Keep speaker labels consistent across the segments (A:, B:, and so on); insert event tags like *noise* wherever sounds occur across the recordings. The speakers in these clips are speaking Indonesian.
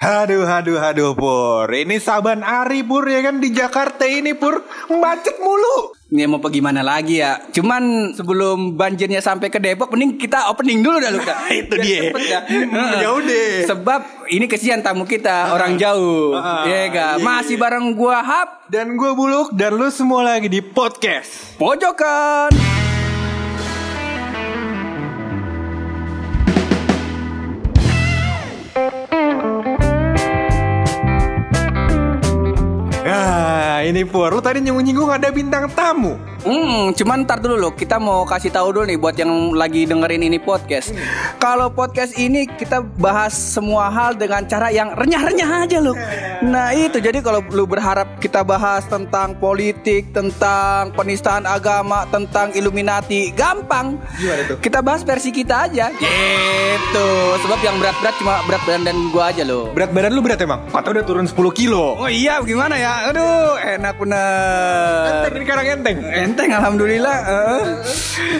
A: Aduh, aduh, aduh, Pur. Ini Saban Ari, Pur, ya kan di Jakarta ini, Pur. Macet mulu.
B: Ini mau pergi mana lagi ya? Cuman sebelum banjirnya sampai ke Depok, mending kita opening dulu dah Luka. *laughs*
A: Itu
B: Biar
A: dia.
B: cepet ya. *laughs*
A: Ya udah.
B: Sebab ini kesian tamu kita orang jauh. Iya ga?
A: iya,
B: Masih bareng gua Hap
A: Dan gue Buluk, dan lu semua lagi di podcast.
B: Pojokan.
A: Nah, ini Pur, lu tadi nyinggung-nyinggung ada bintang tamu.
B: Hmm, cuman ntar dulu loh, kita mau kasih tahu dulu nih buat yang lagi dengerin ini podcast. Kalau podcast ini kita bahas semua hal dengan cara yang renyah-renyah aja loh. Nah itu jadi kalau lu berharap kita bahas tentang politik, tentang penistaan agama, tentang Illuminati, gampang.
A: Gimana tuh?
B: Kita bahas versi kita aja. Gitu. Sebab yang berat-berat cuma berat badan dan gua aja loh.
A: Berat badan lu berat emang? Kata udah turun 10 kilo.
B: Oh iya, gimana ya? Aduh, enak bener.
A: Enteng, ini sekarang enteng.
B: Enteng alhamdulillah. eh.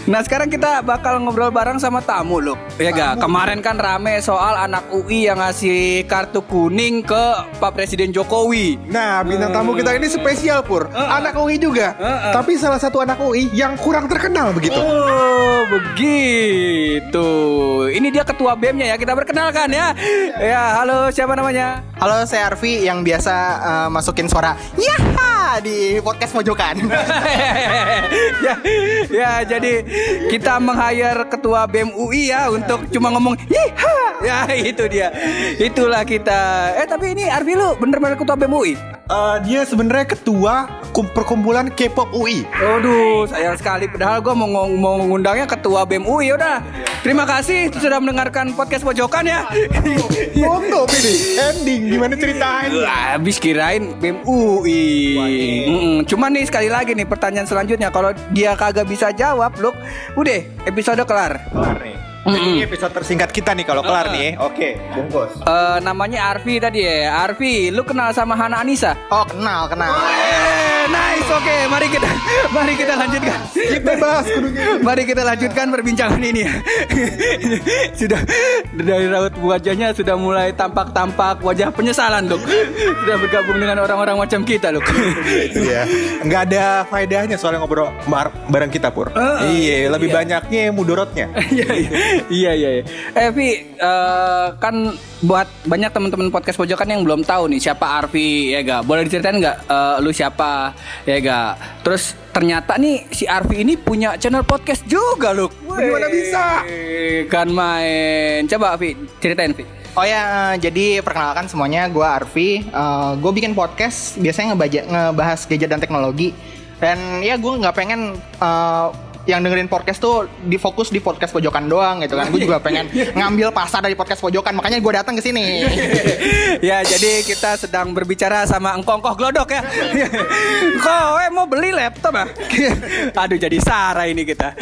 B: Nah sekarang kita bakal ngobrol bareng sama tamu loh. Ya ga? Kemarin kan rame soal anak UI yang ngasih kartu kuning ke Pak Presiden Jokowi.
A: Nah, bintang tamu kita ini spesial, Pur. Anak UI juga. Tapi salah satu anak UI yang kurang terkenal begitu.
B: Oh begitu. Ini dia ketua BEM-nya ya. Kita perkenalkan ya. Ya halo siapa namanya?
C: Halo, saya Arfi yang biasa eh, masukin suara Yaha di podcast pojokan. *laughs*
B: ya, ya jadi kita meng-hire ketua BEM UI ya untuk cuma ngomong Yiha. Ya *laughs* itu dia. Itulah kita. Eh tapi ini Arfi lu bener-bener ketua BEM UI?
A: Eh, dia sebenarnya ketua kum- perkumpulan K-pop UI.
B: Aduh, sayang sekali. Padahal gue mau, mau ngundangnya ketua BEM UI. Udah, terima kasih sudah mendengarkan podcast pojokan ya. *laughs*
A: Foto ini ending gimana ceritain?
B: Lah, habis kirain BEM UI. Cuman nih sekali lagi nih pertanyaan selanjutnya kalau dia kagak bisa jawab, loh, udah episode kelar.
A: Kelar nih. Ini episode tersingkat kita nih kalau kelar nih. Oke, bungkus.
B: Eh, namanya Arfi tadi ya. Arfi, lu kenal sama Hana Anissa?
C: Oh, kenal, kenal.
B: Eh, nice, oke. Mari kita *laughs* mari kita lanjutkan.
A: Kita bahas kudu.
B: Mari kita lanjutkan perbincangan ini ya. *laughs* sudah dari raut wajahnya sudah mulai tampak-tampak wajah penyesalan, Luk. Sudah bergabung dengan orang-orang macam kita, Luk.
A: Iya, *laughs* nggak ada faedahnya soalnya ngobrol bar- bareng kita pur. iya, lebih
B: iya.
A: banyaknya mudorotnya.
B: Iya iya iya iya. iya. Eh Vi, eh, kan buat banyak teman-teman podcast pojokan yang belum tahu nih siapa Arfi ya ga. Boleh diceritain nggak eh, lu siapa ya ga? Terus ternyata nih si Arfi ini punya channel podcast juga loh.
A: Gimana bisa?
B: Kan main. Coba Vi, ceritain Vi.
C: Oh ya, eh, jadi perkenalkan semuanya, gue Arfi. gue bikin podcast, biasanya ngebaja, ngebahas gadget dan teknologi. Dan ya gue nggak pengen eh, yang dengerin podcast tuh difokus di podcast pojokan doang gitu kan. Gue juga *laughs* pengen ngambil pasar dari podcast pojokan, makanya gue datang ke sini. *laughs*
B: ya jadi kita sedang berbicara sama engkong-engkong glodok ya. *laughs* Kok eh mau beli laptop ah? Aduh jadi Sarah ini kita.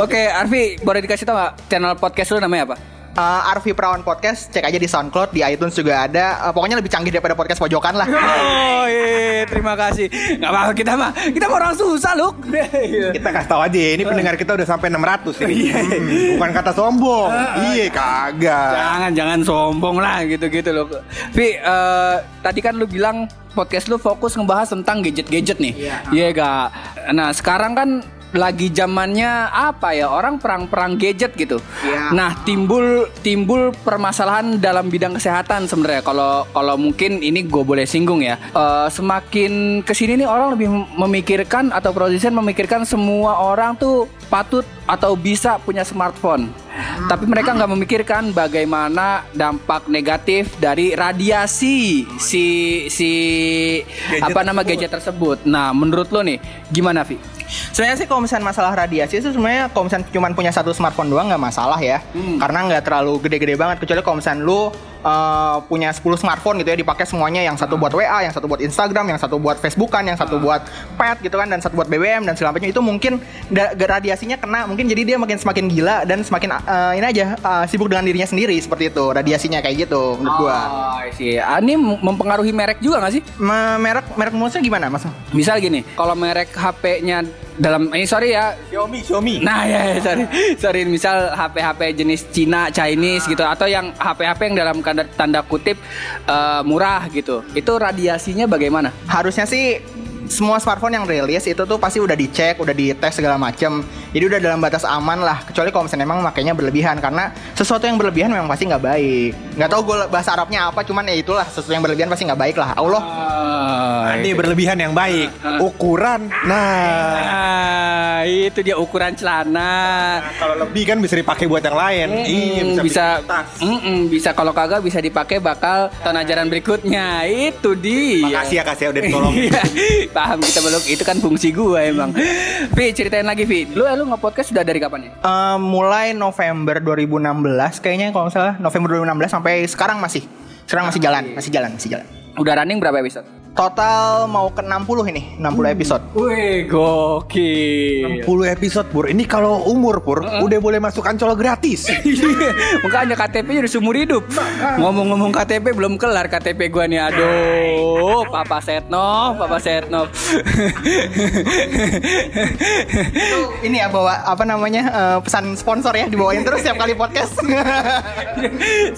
B: Oke Arfi boleh dikasih tau gak channel podcast lu namanya apa?
C: Eh, Arfi Perawan Podcast, cek aja di SoundCloud, di iTunes juga ada. Eh, pokoknya lebih canggih daripada podcast pojokan lah.
B: Oh iya terima kasih. Gak apa-apa kita mah kita mah orang susah loh. *laughs*
A: Kita kasih tahu aja ini pendengar kita udah sampai 600 ini. Hmm, bukan kata sombong. iya, kagak.
B: Jangan jangan sombong lah gitu-gitu loh. Vi eh, tadi kan lu bilang podcast lu fokus ngebahas tentang gadget-gadget nih.
C: Iya.
B: Iya gak? Nah sekarang kan lagi zamannya apa ya orang perang-perang gadget gitu.
C: Iya.
B: Nah timbul timbul permasalahan dalam bidang kesehatan sebenarnya. Kalau kalau mungkin ini gue boleh singgung ya. Eh, semakin ke sini nih orang lebih memikirkan atau produsen memikirkan semua orang tuh patut atau bisa punya smartphone. Tapi mereka nggak memikirkan bagaimana dampak negatif dari radiasi si si apa nama gadget tersebut. Nah, menurut lo nih gimana, Vi?
C: Sebenarnya sih kalau misalnya masalah radiasi itu sebenarnya kalau misalnya cuma punya satu smartphone doang nggak masalah ya. Karena nggak terlalu gede-gede banget kecuali kalau misalnya lu uh, punya 10 smartphone gitu ya dipakai semuanya yang satu buat WA, yang satu buat Instagram, yang satu buat Facebookan, yang satu buat pet gitu kan dan satu buat BBM dan macam itu mungkin radiasinya kena mungkin jadi dia makin semakin gila dan semakin uh, ini aja uh, sibuk dengan dirinya sendiri seperti itu radiasinya kayak gitu menurut gua.
B: Oh, sih. Ini mempengaruhi merek juga nggak sih?
C: Me- merek merek maksudnya gimana mas?
B: Misal gini, kalau merek HP-nya dalam ini sorry ya
A: Xiaomi, Xiaomi.
B: Nah ya, ya, sorry, sorry misal HP-HP jenis Cina, Chinese gitu atau yang HP-HP yang dalam tanda, tanda kutip eh, murah gitu, itu radiasinya bagaimana?
C: Harusnya sih semua smartphone yang rilis itu tuh pasti udah dicek, udah dites segala macem. Jadi udah dalam batas aman lah. Kecuali kalau misalnya emang makainya berlebihan karena sesuatu yang berlebihan memang pasti nggak baik. Nggak tahu gue bahasa Arabnya apa, cuman ya itulah sesuatu yang berlebihan pasti nggak baik lah. Allah.
A: Nah, ini berlebihan yang baik. Ukuran. Nah,
B: Nah, itu dia ukuran celana.
A: kalau lebih kan bisa dipakai buat yang lain. Iya,
B: Mm, bisa
A: bikin tas.
B: Mm-mm, bisa kalau kagak bisa dipakai bakal tahun ajaran berikutnya. Itu dia.
A: Makasih ya kasih ya udah ditolong. *laughs*
B: Iya, paham kita belum itu kan fungsi gua emang. Vi ceritain lagi Vi. Lu lu nge-podcast sudah dari kapan ya?
C: Eh, mulai November 2016 kayaknya kalau nggak salah November 2016 sampai sekarang masih sekarang masih jalan masih jalan masih jalan
B: Udah running berapa episode?
C: Total mau ke 60 ini 60 episode
B: Wih, gokil.
A: 10 episode Pur. Ini kalau umur Pur udah boleh masuk ancol gratis. *laughs*
B: Iya, Makanya KTP udah seumur hidup. Ngomong-ngomong KTP belum kelar KTP gua nih. Aduh, Papa Setnov, Papa Setnov.
C: ini ya bawa apa namanya eh, pesan sponsor ya dibawain terus setiap kali podcast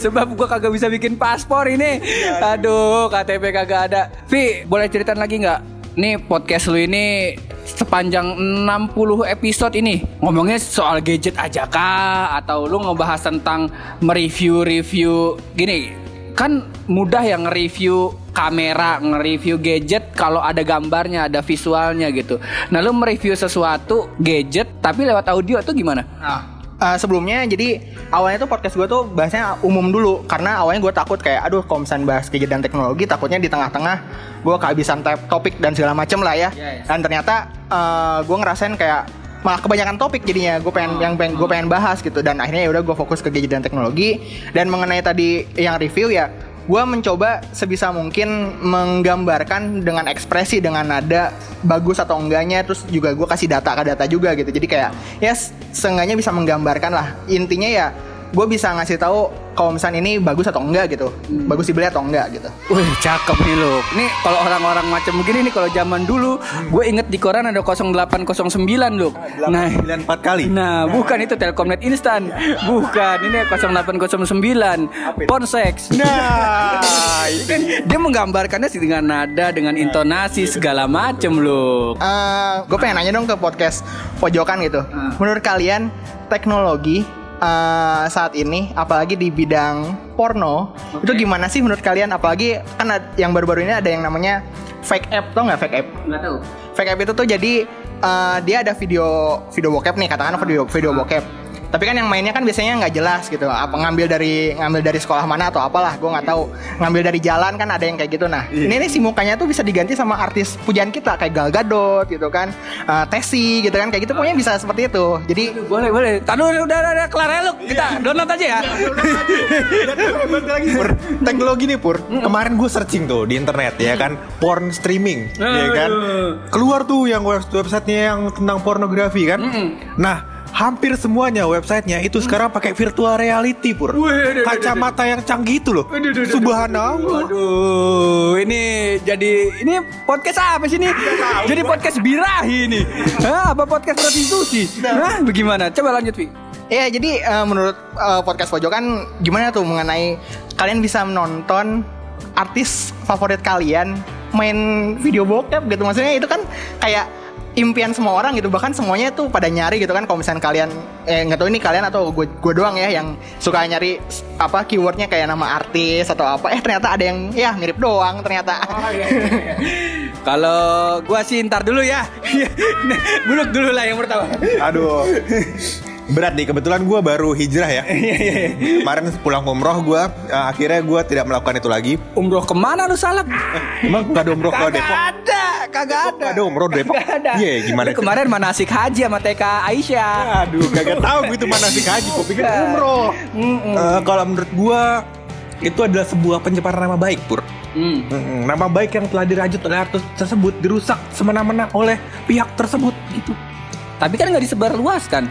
B: Sebab gua kagak bisa bikin paspor ini. Aduh, KTP kagak ada. Vi, boleh ceritain lagi nggak? Nih podcast lu ini sepanjang 60 episode ini ngomongnya soal gadget aja kah atau lu ngebahas tentang mereview-review gini kan mudah yang nge-review kamera, nge-review gadget kalau ada gambarnya, ada visualnya gitu. Nah, lu mereview sesuatu gadget tapi lewat audio tuh gimana?
C: Nah, eh, sebelumnya jadi awalnya tuh podcast gue tuh bahasnya umum dulu. Karena awalnya gue takut kayak aduh kalau misalnya bahas dan teknologi takutnya di tengah-tengah gue kehabisan topik dan segala macem lah ya.
B: Yes.
C: dan ternyata eh, gue ngerasain kayak malah kebanyakan topik jadinya gue pengen yang pengen gue pengen bahas gitu. Dan akhirnya ya udah gue fokus ke gadget dan teknologi. Dan mengenai tadi yang review ya gue mencoba sebisa mungkin menggambarkan dengan ekspresi dengan nada bagus atau enggaknya terus juga gue kasih data ke data juga gitu. Jadi kayak ya s- seenggaknya bisa menggambarkan lah. Intinya ya gue bisa ngasih tahu kalau misalnya ini bagus atau enggak gitu. Bagus dibeli atau enggak gitu.
B: Wih cakep nih lo Nih kalau orang-orang macam begini nih Kalau zaman dulu Gue inget di koran ada 0809 lo Nah
A: 94 kali.
B: Nah bukan itu Telkomnet instan. Bukan Ini 0809 Ponsex.
A: Nah, *laughs*
B: Kan Dia menggambarkannya sih dengan nada Dengan intonasi segala macem lo
C: gue pengen nanya dong ke podcast pojokan gitu. Menurut kalian teknologi eh, saat ini, apalagi di bidang porno, itu gimana sih menurut kalian? Apalagi kan yang baru-baru ini ada yang namanya fake app, tau nggak fake app?
B: Nggak tahu
C: Fake app itu tuh jadi eh, dia ada video video bokep nih, katakan video video bokep. Tapi kan yang mainnya kan biasanya nggak jelas gitu. Apa ngambil dari ngambil dari sekolah mana atau apalah, gue nggak tahu. Ngambil dari jalan kan ada yang kayak gitu. Nah, ini nih si mukanya tuh bisa diganti sama artis pujaan kita kayak Gal Gadot gitu kan, Eh, Tesi gitu kan, kayak gitu pokoknya bisa seperti itu. Jadi
B: Boleh boleh Tadu udah udah, udah kelar ya lu Kita download aja ya *laughs*
A: Pur, teknologi nih Pur. Kemarin gue searching tuh di internet ya kan, porn streaming, ya kan. Keluar tuh yang web websitenya yang tentang pornografi kan. Nah, hampir semuanya websitenya itu sekarang pakai virtual reality Pur.
B: Aduh, aduh,
A: Kacamata yang canggih itu loh. Subhanallah.
B: Waduh, ini jadi ini podcast apa sih ini? Jadi podcast birahi ini. Hah, apa podcast prostitusi? Hah, bagaimana? Coba lanjut, Vi.
C: ya jadi eh, menurut eh, podcast pojokan gimana tuh mengenai kalian bisa menonton artis favorit kalian main video bokep gitu maksudnya itu kan kayak impian semua orang gitu bahkan semuanya tuh pada nyari gitu kan kalau misalnya kalian eh nggak tahu ini kalian atau gue gue doang ya yang suka nyari apa keywordnya kayak nama artis atau apa eh ternyata ada yang ya mirip doang ternyata *laughs*
B: Kalau gua sih ntar dulu ya. *laughs* Buluk dulu lah yang pertama.
A: Aduh. *laughs* Berat nih, kebetulan gue baru hijrah ya. *laughs* Kemarin pulang umroh gue, akhirnya gue tidak melakukan itu lagi.
B: Umroh ke mana lu salah?
A: Emang gak ada umroh ke
B: Kagak
A: Depok?
B: ada, kagak ada.
A: Gak ada umroh Depok? Iya, gimana
B: Lu kemarin manasik haji sama TK Aisyah.
A: Aduh, kagak tahu itu mana sih haji. Gue pikir umroh. Eh, kalau menurut gue itu adalah sebuah pencemaran nama baik, Pur. Mm-mm, Nama baik yang telah dirajut oleh artis tersebut dirusak semena-mena oleh pihak tersebut gitu.
B: Tapi kan nggak disebar luas kan.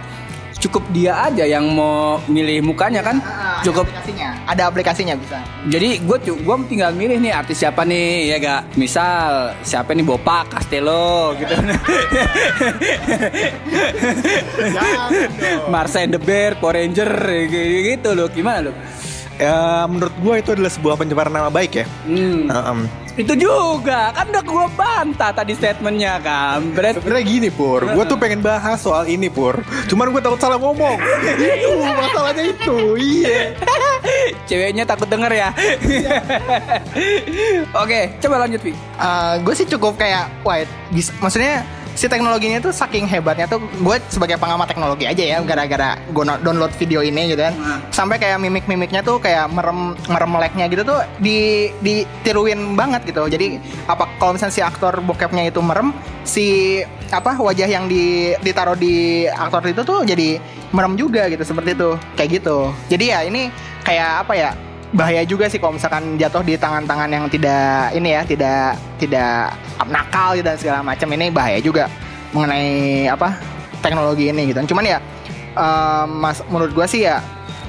B: Cukup dia aja yang mau milih mukanya kan. cukup
C: aplikasinya. Ada aplikasinya bisa.
B: Jadi gue gue tinggal milih nih artis siapa nih ya gak misal siapa nih Bopak Castello gitu Marcel the Bear Power Ranger gitu, gitu loh gimana lo
A: Ya, menurut gue itu adalah sebuah pencemaran nama baik ya.
B: hmm.
A: Uh, um,
B: itu juga. Kan udah gue bantah tadi statementnya kan. Berarti
A: Sebenarnya gini Pur, gue tuh pengen bahas soal ini Pur. Cuman gue takut salah ngomong. Itu masalahnya itu, iya. *laughs*
B: Ceweknya takut denger ya. *laughs* Oke coba lanjut Vi
C: gue sih cukup kayak bisa, maksudnya si teknologinya tuh saking hebatnya tuh gue sebagai pengamat teknologi aja ya gara-gara gue download video ini gitu kan. Sampai kayak mimik-mimiknya tuh kayak merem merem meleknya gitu tuh di ditiruin banget gitu. Jadi apa kalau misalnya si aktor bokepnya itu merem si apa wajah yang di ditaruh di aktor itu tuh jadi merem juga gitu seperti itu. Kayak gitu. Jadi ya ini kayak apa ya bahaya juga sih kalau misalkan jatuh di tangan-tangan yang tidak ini ya tidak tidak nakal gitu dan segala macam. Ini bahaya juga mengenai apa teknologi ini gitu. Cuman ya eh, mas menurut gua sih ya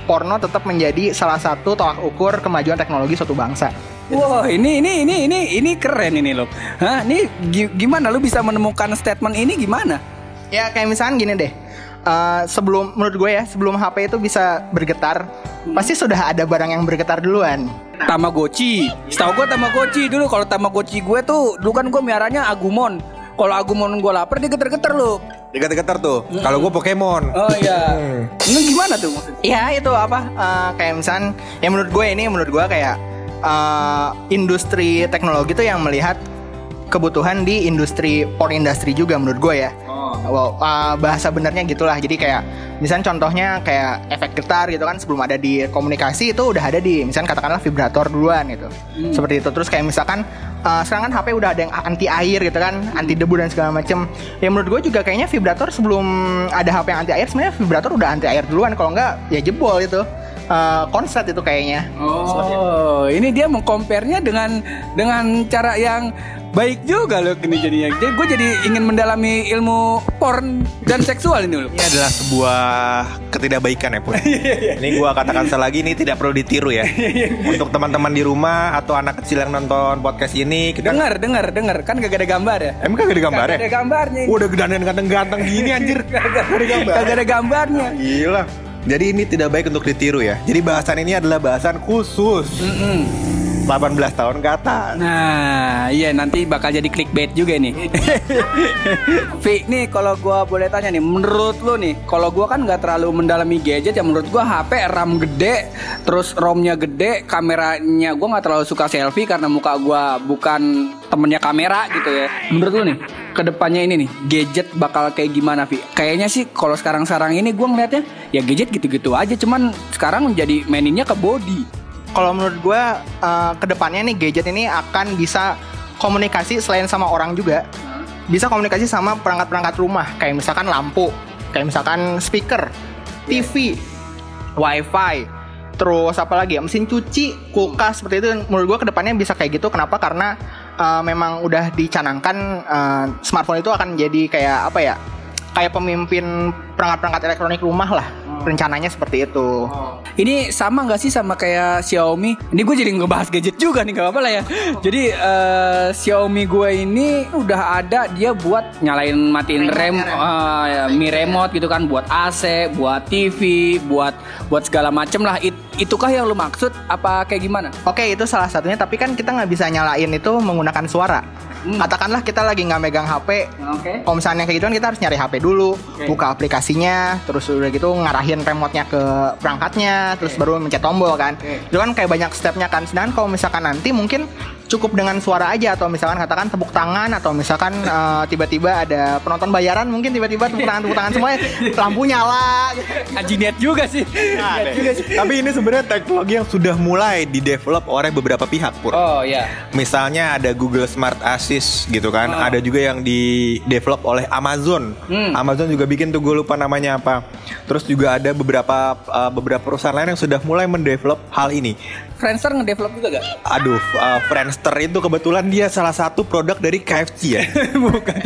C: porno tetap menjadi salah satu tolak ukur kemajuan teknologi suatu bangsa.
B: Wah ini ini ini ini ini keren ini loh. Hah, ini gi- gimana? Lu bisa menemukan statement ini gimana?
C: ya kayak misalkan gini deh. Eh, sebelum menurut gue ya sebelum HP itu bisa bergetar pasti sudah ada barang yang bergetar duluan
B: Tamagotchi. Setahu gua Tamagotchi dulu kalau Tamagotchi gue tuh dulu kan gue miaranya Agumon. Kalau Agumon gue lapar dia getar-getar loh.
A: Dekat-dekat tuh Kalau gue Pokemon
B: Oh iya. Ini gimana tuh maksudnya?
C: Ya itu apa eh, kayak misal ya menurut gue ini menurut gue kayak eh, industri teknologi tuh yang melihat kebutuhan di industri porn industry juga menurut gue ya. Wow, eh, bahasa benernya gitulah. Jadi kayak misalnya contohnya kayak efek getar gitu kan sebelum ada di komunikasi itu udah ada di misalnya katakanlah vibrator duluan gitu. Seperti itu. Terus kayak misalkan eh, sekarang kan HP udah ada yang anti air gitu kan, anti debu dan segala macem. Ya menurut gue juga kayaknya vibrator sebelum ada HP yang anti air sebenarnya vibrator udah anti air duluan. Kalau enggak ya jebol itu. Eh, konslet itu kayaknya.
B: Oh, ini dia mengkomparnya dengan dengan cara yang baik juga loh ini jadinya. Jadi gue jadi ingin mendalami ilmu porn dan seksual ini loh.
A: Ini adalah sebuah ketidakbaikan ya Pur *laughs* Ini gue katakan sekali lagi ini tidak perlu ditiru ya *laughs* Untuk teman-teman di rumah atau anak kecil yang nonton podcast ini kita
B: Dengar, dengar, dengar. Kan gak ada gambar ya?
A: Emang kagak ada gambar ya?
B: Kagak ada gambarnya.
A: Udah gedangan ganteng-ganteng gini anjir *laughs*
B: Kagak ada gambar. Kagak ada gambarnya.
A: Gila Jadi ini tidak baik untuk ditiru ya Jadi bahasan ini adalah bahasan khusus
B: Mm-mm.
A: 18 tahun ke atas
B: Nah, iya nanti bakal jadi clickbait juga nih. *laughs* Vi, nih kalau gua boleh tanya nih, menurut lu nih, kalau gua kan nggak terlalu mendalami gadget ya menurut gua HP RAM gede, terus ROM-nya gede, kameranya gua nggak terlalu suka selfie karena muka gua bukan temennya kamera gitu ya. Menurut lu nih, ke depannya ini nih, gadget bakal kayak gimana Vi? Kayaknya sih kalau sekarang-sekarang ini gua ngeliatnya ya gadget gitu-gitu aja, cuman sekarang jadi maininnya ke body.
C: Kalau menurut gue eh, ke depannya nih gadget ini akan bisa komunikasi selain sama orang juga, bisa komunikasi sama perangkat-perangkat rumah kayak misalkan lampu, kayak misalkan speaker, TV, wifi, terus apa lagi ya mesin cuci, kulkas seperti itu. Menurut gue ke depannya bisa kayak gitu. Kenapa? Karena eh, memang udah dicanangkan eh, smartphone itu akan jadi kayak apa ya? Kayak pemimpin perangkat-perangkat elektronik rumah lah. Rencananya seperti itu.
B: Ini sama nggak sih sama kayak Xiaomi? Ini gue jadi ngebahas gadget juga nih, gak apa-apa lah ya. *laughs* Jadi eh, Xiaomi gue ini udah ada dia buat nyalain matiin rem, ya, Mi remote gitu kan, buat AC, buat TV, buat buat segala macem lah. It- itukah yang lu maksud? Apa kayak gimana?
C: Oke itu salah satunya tapi kan kita nggak bisa nyalain itu menggunakan suara. Katakanlah kita lagi nggak megang HP.
B: Oke.
C: Kalau misalnya kayak gitu kan kita harus nyari HP dulu, buka aplikasinya, terus udah gitu ngarahin remote-nya ke perangkatnya, terus baru mencet tombol kan. Itu kan kayak banyak stepnya kan. Sedangkan kalau misalkan nanti mungkin cukup dengan suara aja atau misalkan katakan tepuk tangan atau misalkan *laughs* eh, tiba-tiba ada penonton bayaran mungkin tiba-tiba tepuk tangan tepuk tangan semuanya *laughs* lampu nyala.
B: Haji niat juga sih. Niat juga sih.
A: Tapi ini sebenarnya teknologi yang sudah mulai di-develop oleh beberapa pihak Pur
B: Oh ya.
A: Misalnya ada Google Smart Assist gitu kan, ada juga yang di develop oleh Amazon.
B: Hmm.
A: Amazon juga bikin tuh gue lupa namanya apa. Terus juga ada beberapa uh, beberapa perusahaan lain yang sudah mulai mendevelop hal ini.
B: Friendster ngedevelop juga gak?
A: Aduh, uh, Friendster itu kebetulan dia salah satu produk dari KFC ya. *laughs*
B: bukan,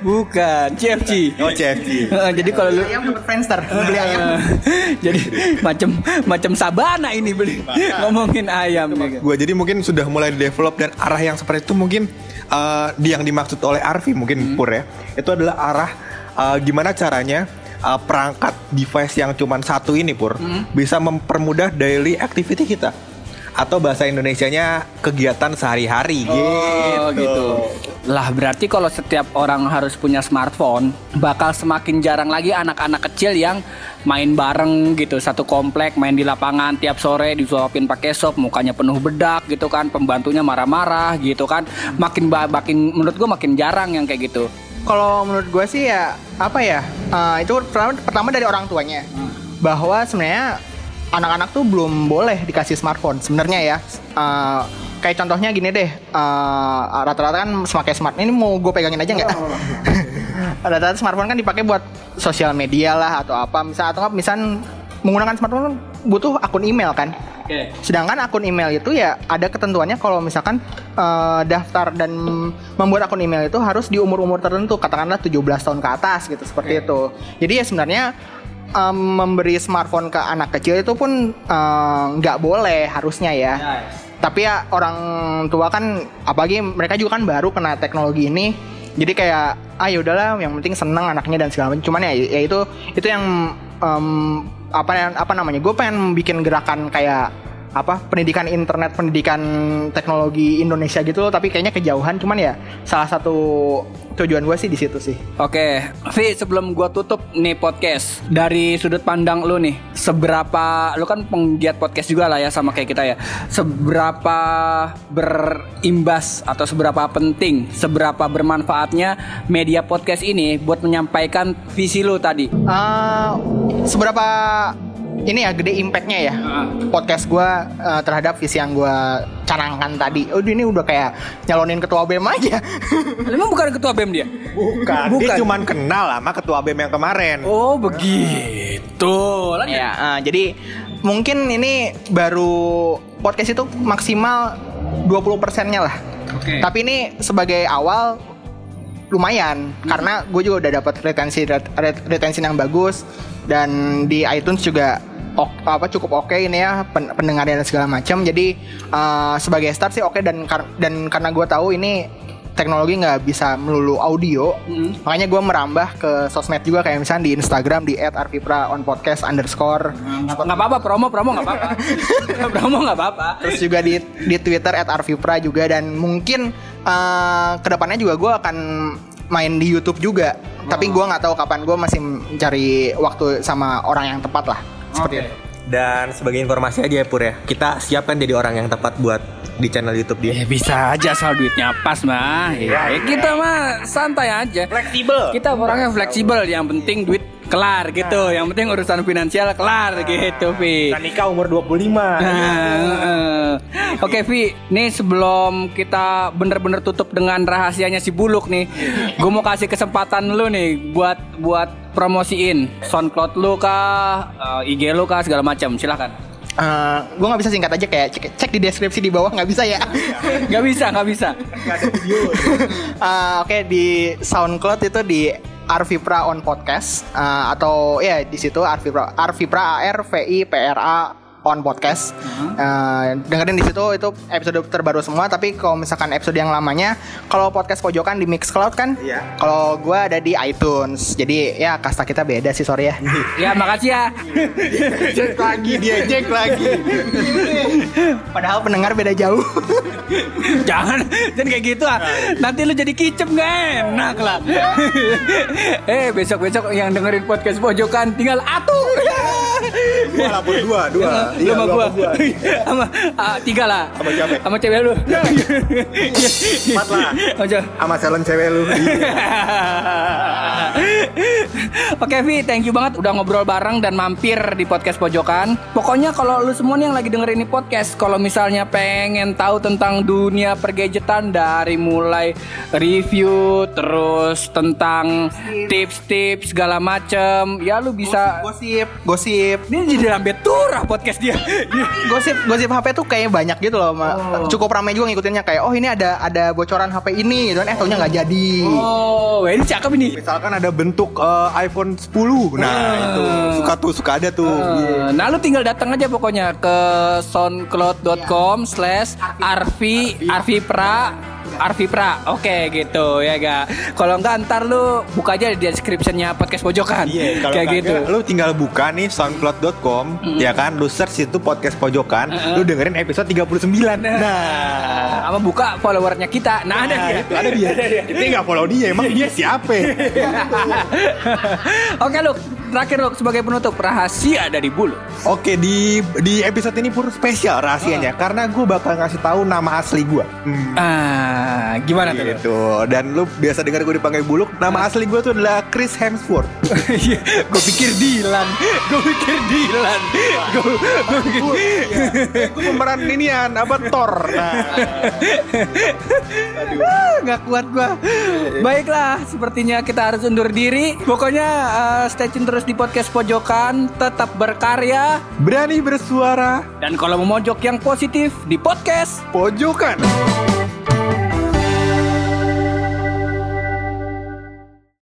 B: bukan, CFC.
A: Oh, CFC.
B: Eh, Jadi kalau lu
C: ayam dapat Friendster beli ayam
B: Eh, *laughs* *laughs* jadi macam macam sabana ini beli ngomongin ayam nih.
A: Gua jadi mungkin sudah mulai develop dan arah yang seperti itu mungkin uh, di yang dimaksud oleh Arfi mungkin Pur ya. Itu adalah arah uh, gimana caranya uh, perangkat device yang cuman satu ini Pur bisa mempermudah daily activity kita. Atau bahasa Indonesianya kegiatan sehari-hari
B: Oh gitu. Lah berarti kalau setiap orang harus punya smartphone, bakal semakin jarang lagi anak-anak kecil yang main bareng gitu. Satu komplek main di lapangan tiap sore disuapin pakai sop mukanya penuh bedak gitu kan pembantunya marah-marah gitu kan. Makin makin menurut gua makin jarang yang kayak gitu.
C: Kalau menurut gue sih ya apa ya eh, itu pertama, pertama dari orang tuanya. Bahwa sebenarnya anak-anak tuh belum boleh dikasih smartphone. Sebenarnya ya Eh, kayak contohnya gini deh eh, rata-rata kan semakin smart ini mau gue pegangin aja nggak? *laughs* Rata-rata smartphone kan dipakai buat sosial media lah atau apa. Misal atau misal menggunakan smartphone kan butuh akun email kan? Sedangkan akun email itu ya ada ketentuannya kalau misalkan eh, daftar dan membuat akun email itu harus di umur-umur tertentu, katakanlah 17 tahun ke atas gitu seperti itu. Jadi ya sebenarnya em, memberi smartphone ke anak kecil itu pun nggak boleh harusnya ya. Tapi ya orang tua kan apalagi mereka juga kan baru kena teknologi ini. Jadi kayak ah ya udahlah yang penting seneng anaknya dan segala macam. Cuman ya ya itu itu yang em, apa apa namanya? Gue pengen bikin gerakan kayak apa pendidikan internet pendidikan teknologi Indonesia gitu loh tapi kayaknya kejauhan cuman ya salah satu tujuan gue sih di situ sih
B: Oke, Vi sebelum gua tutup nih podcast dari sudut pandang lu nih, seberapa lu kan penggiat podcast juga lah ya sama kayak kita ya. Seberapa berimbas atau seberapa penting, seberapa bermanfaatnya media podcast ini buat menyampaikan visi lu tadi?
C: Eh, seberapa ini ya gede impactnya ya podcast gue eh, terhadap visi yang gue canangkan tadi oh ini udah kayak nyalonin ketua BEM aja
B: Emang bukan ketua BEM dia?
A: Bukan,
B: Bukan.
A: dia cuman kenal sama ketua BEM yang kemarin.
B: Oh, begitu. Lanjut.
C: ya eh, jadi mungkin ini baru podcast itu maksimal 20 persennya lah
B: Oke.
C: Tapi ini sebagai awal lumayan karena gue juga udah dapat retensi ret- ret- retensi yang bagus dan di iTunes juga ok- apa cukup oke ini ya pen- pendengarnya dan segala macam. Jadi eh, sebagai start sih oke dan kar- dan karena gue tahu ini teknologi nggak bisa melulu audio, makanya gue merambah ke sosmed juga kayak misalnya di Instagram di @arvipra on podcast underscore.
B: Nggak nggak apa-apa promo promo nggak apa-apa. *laughs* promo nggak apa-apa.
C: terus juga di di Twitter @arvipra juga dan mungkin eh, ke depannya juga gue akan main di YouTube juga. Tapi gue nggak tahu kapan gue masih mencari waktu sama orang yang tepat lah. Seperti itu
A: Dan sebagai informasi aja ya Pur ya, kita siapkan jadi orang yang tepat buat di channel YouTube dia.
B: Ya bisa aja asal duitnya pas mah. Ya, ya kita mah santai aja.
A: Fleksibel.
B: Kita orangnya fleksibel, yang penting duit kelar gitu. Yang penting urusan finansial kelar gitu, Vi.
A: Kan nikah umur 25.
B: Nah, heeh. Oke Vi, nih sebelum kita bener-bener tutup dengan rahasianya si Buluk nih, gue mau kasih kesempatan lu nih buat buat promosiin SoundCloud lu kah, eh, IG lu kah segala macam. Silahkan.
C: gue nggak bisa singkat aja kayak cek, cek di deskripsi di bawah nggak bisa ya
B: Gak bisa, gak bisa. *laughs*
C: Eh, Oke di SoundCloud itu di Arvipra on podcast eh, atau ya di situ Arvipra Arvipra A R V I P R A on podcast. Eh, dengerin di situ itu episode terbaru semua. Tapi kalau misalkan episode yang lamanya, kalau podcast pojokan di Mixcloud kan,
A: Iya.
C: kalau gue ada di iTunes. Jadi ya kasta kita beda sih sorry ya. *laughs*
B: Ya makasih ya.
A: Cek lagi dia cek lagi.
C: Padahal pendengar beda jauh. *laughs*
B: jangan, jangan kayak gitu ah. Nanti lu jadi kicep nggak enak lah. *laughs* eh besok besok yang dengerin podcast pojokan tinggal atur.
A: Dua lapor dua, Iya,
B: sama
A: dua
B: gua.
A: sama gua.
B: Sama ah, tiga lah.
A: Sama siapa?
B: Sama cewek lu. *laughs*
A: Empat lah.
B: Sama cewek.
A: Salon cewek lu. *laughs*
B: Oke Vi, thank you banget udah ngobrol bareng dan mampir di podcast pojokan. Pokoknya kalau lu semua nih yang lagi dengerin ini podcast, kalau misalnya pengen tahu tentang dunia pergadgetan dari mulai review terus tentang tips-tips segala macem, ya lu bisa
C: gosip, gosip,
B: Ini jadi lambe turah podcast dia.
C: gosip gosip HP tuh kayak banyak gitu loh Ma.
B: Oh.
C: cukup ramai juga ngikutinnya kayak oh ini ada ada bocoran HP ini gitu kan eh taunya nggak jadi
B: oh, ini cakep ini.
A: Misalkan ada bentuk eh, iPhone 10. Nah, itu suka tuh suka ada tuh.
B: Eh, Nah lu tinggal datang aja pokoknya ke soundcloud.com slash arvi arvi pra Arvi Pra, oke gitu ya ga. Kalau enggak ntar lu buka aja di descriptionnya podcast pojokan,
A: Iya, kalau
B: kayak gitu.
A: lu tinggal buka nih soundcloud.com, ya kan, lu search itu podcast pojokan, lu dengerin episode 39. Nah,
B: Sama buka followernya kita. Nah, ada
A: nah,
B: dia.
A: itu ada dia. Kita nggak follow dia, emang dia siapa? *laughs*
B: Oke lu, terakhir lu sebagai penutup rahasia dari bulu.
A: Oke di di episode ini pun spesial rahasianya karena gue bakal ngasih tahu nama asli gue. Hmm.
B: Ah, gimana tuh?
A: Gitu. Dan lu biasa dengar gue dipanggil Buluk. Nama asli gue tuh adalah Chris Hemsworth.
B: gue Iya, pikir Dilan, gue pikir Dilan, gue
A: gue pemeran inian apa Thor. Nah,
B: nggak kuat gua. Baiklah, sepertinya kita harus undur diri. Pokoknya uh, stay tune terus di podcast pojokan, tetap berkarya
A: berani bersuara
B: dan kalau mau mojok yang positif di podcast
A: pojokan.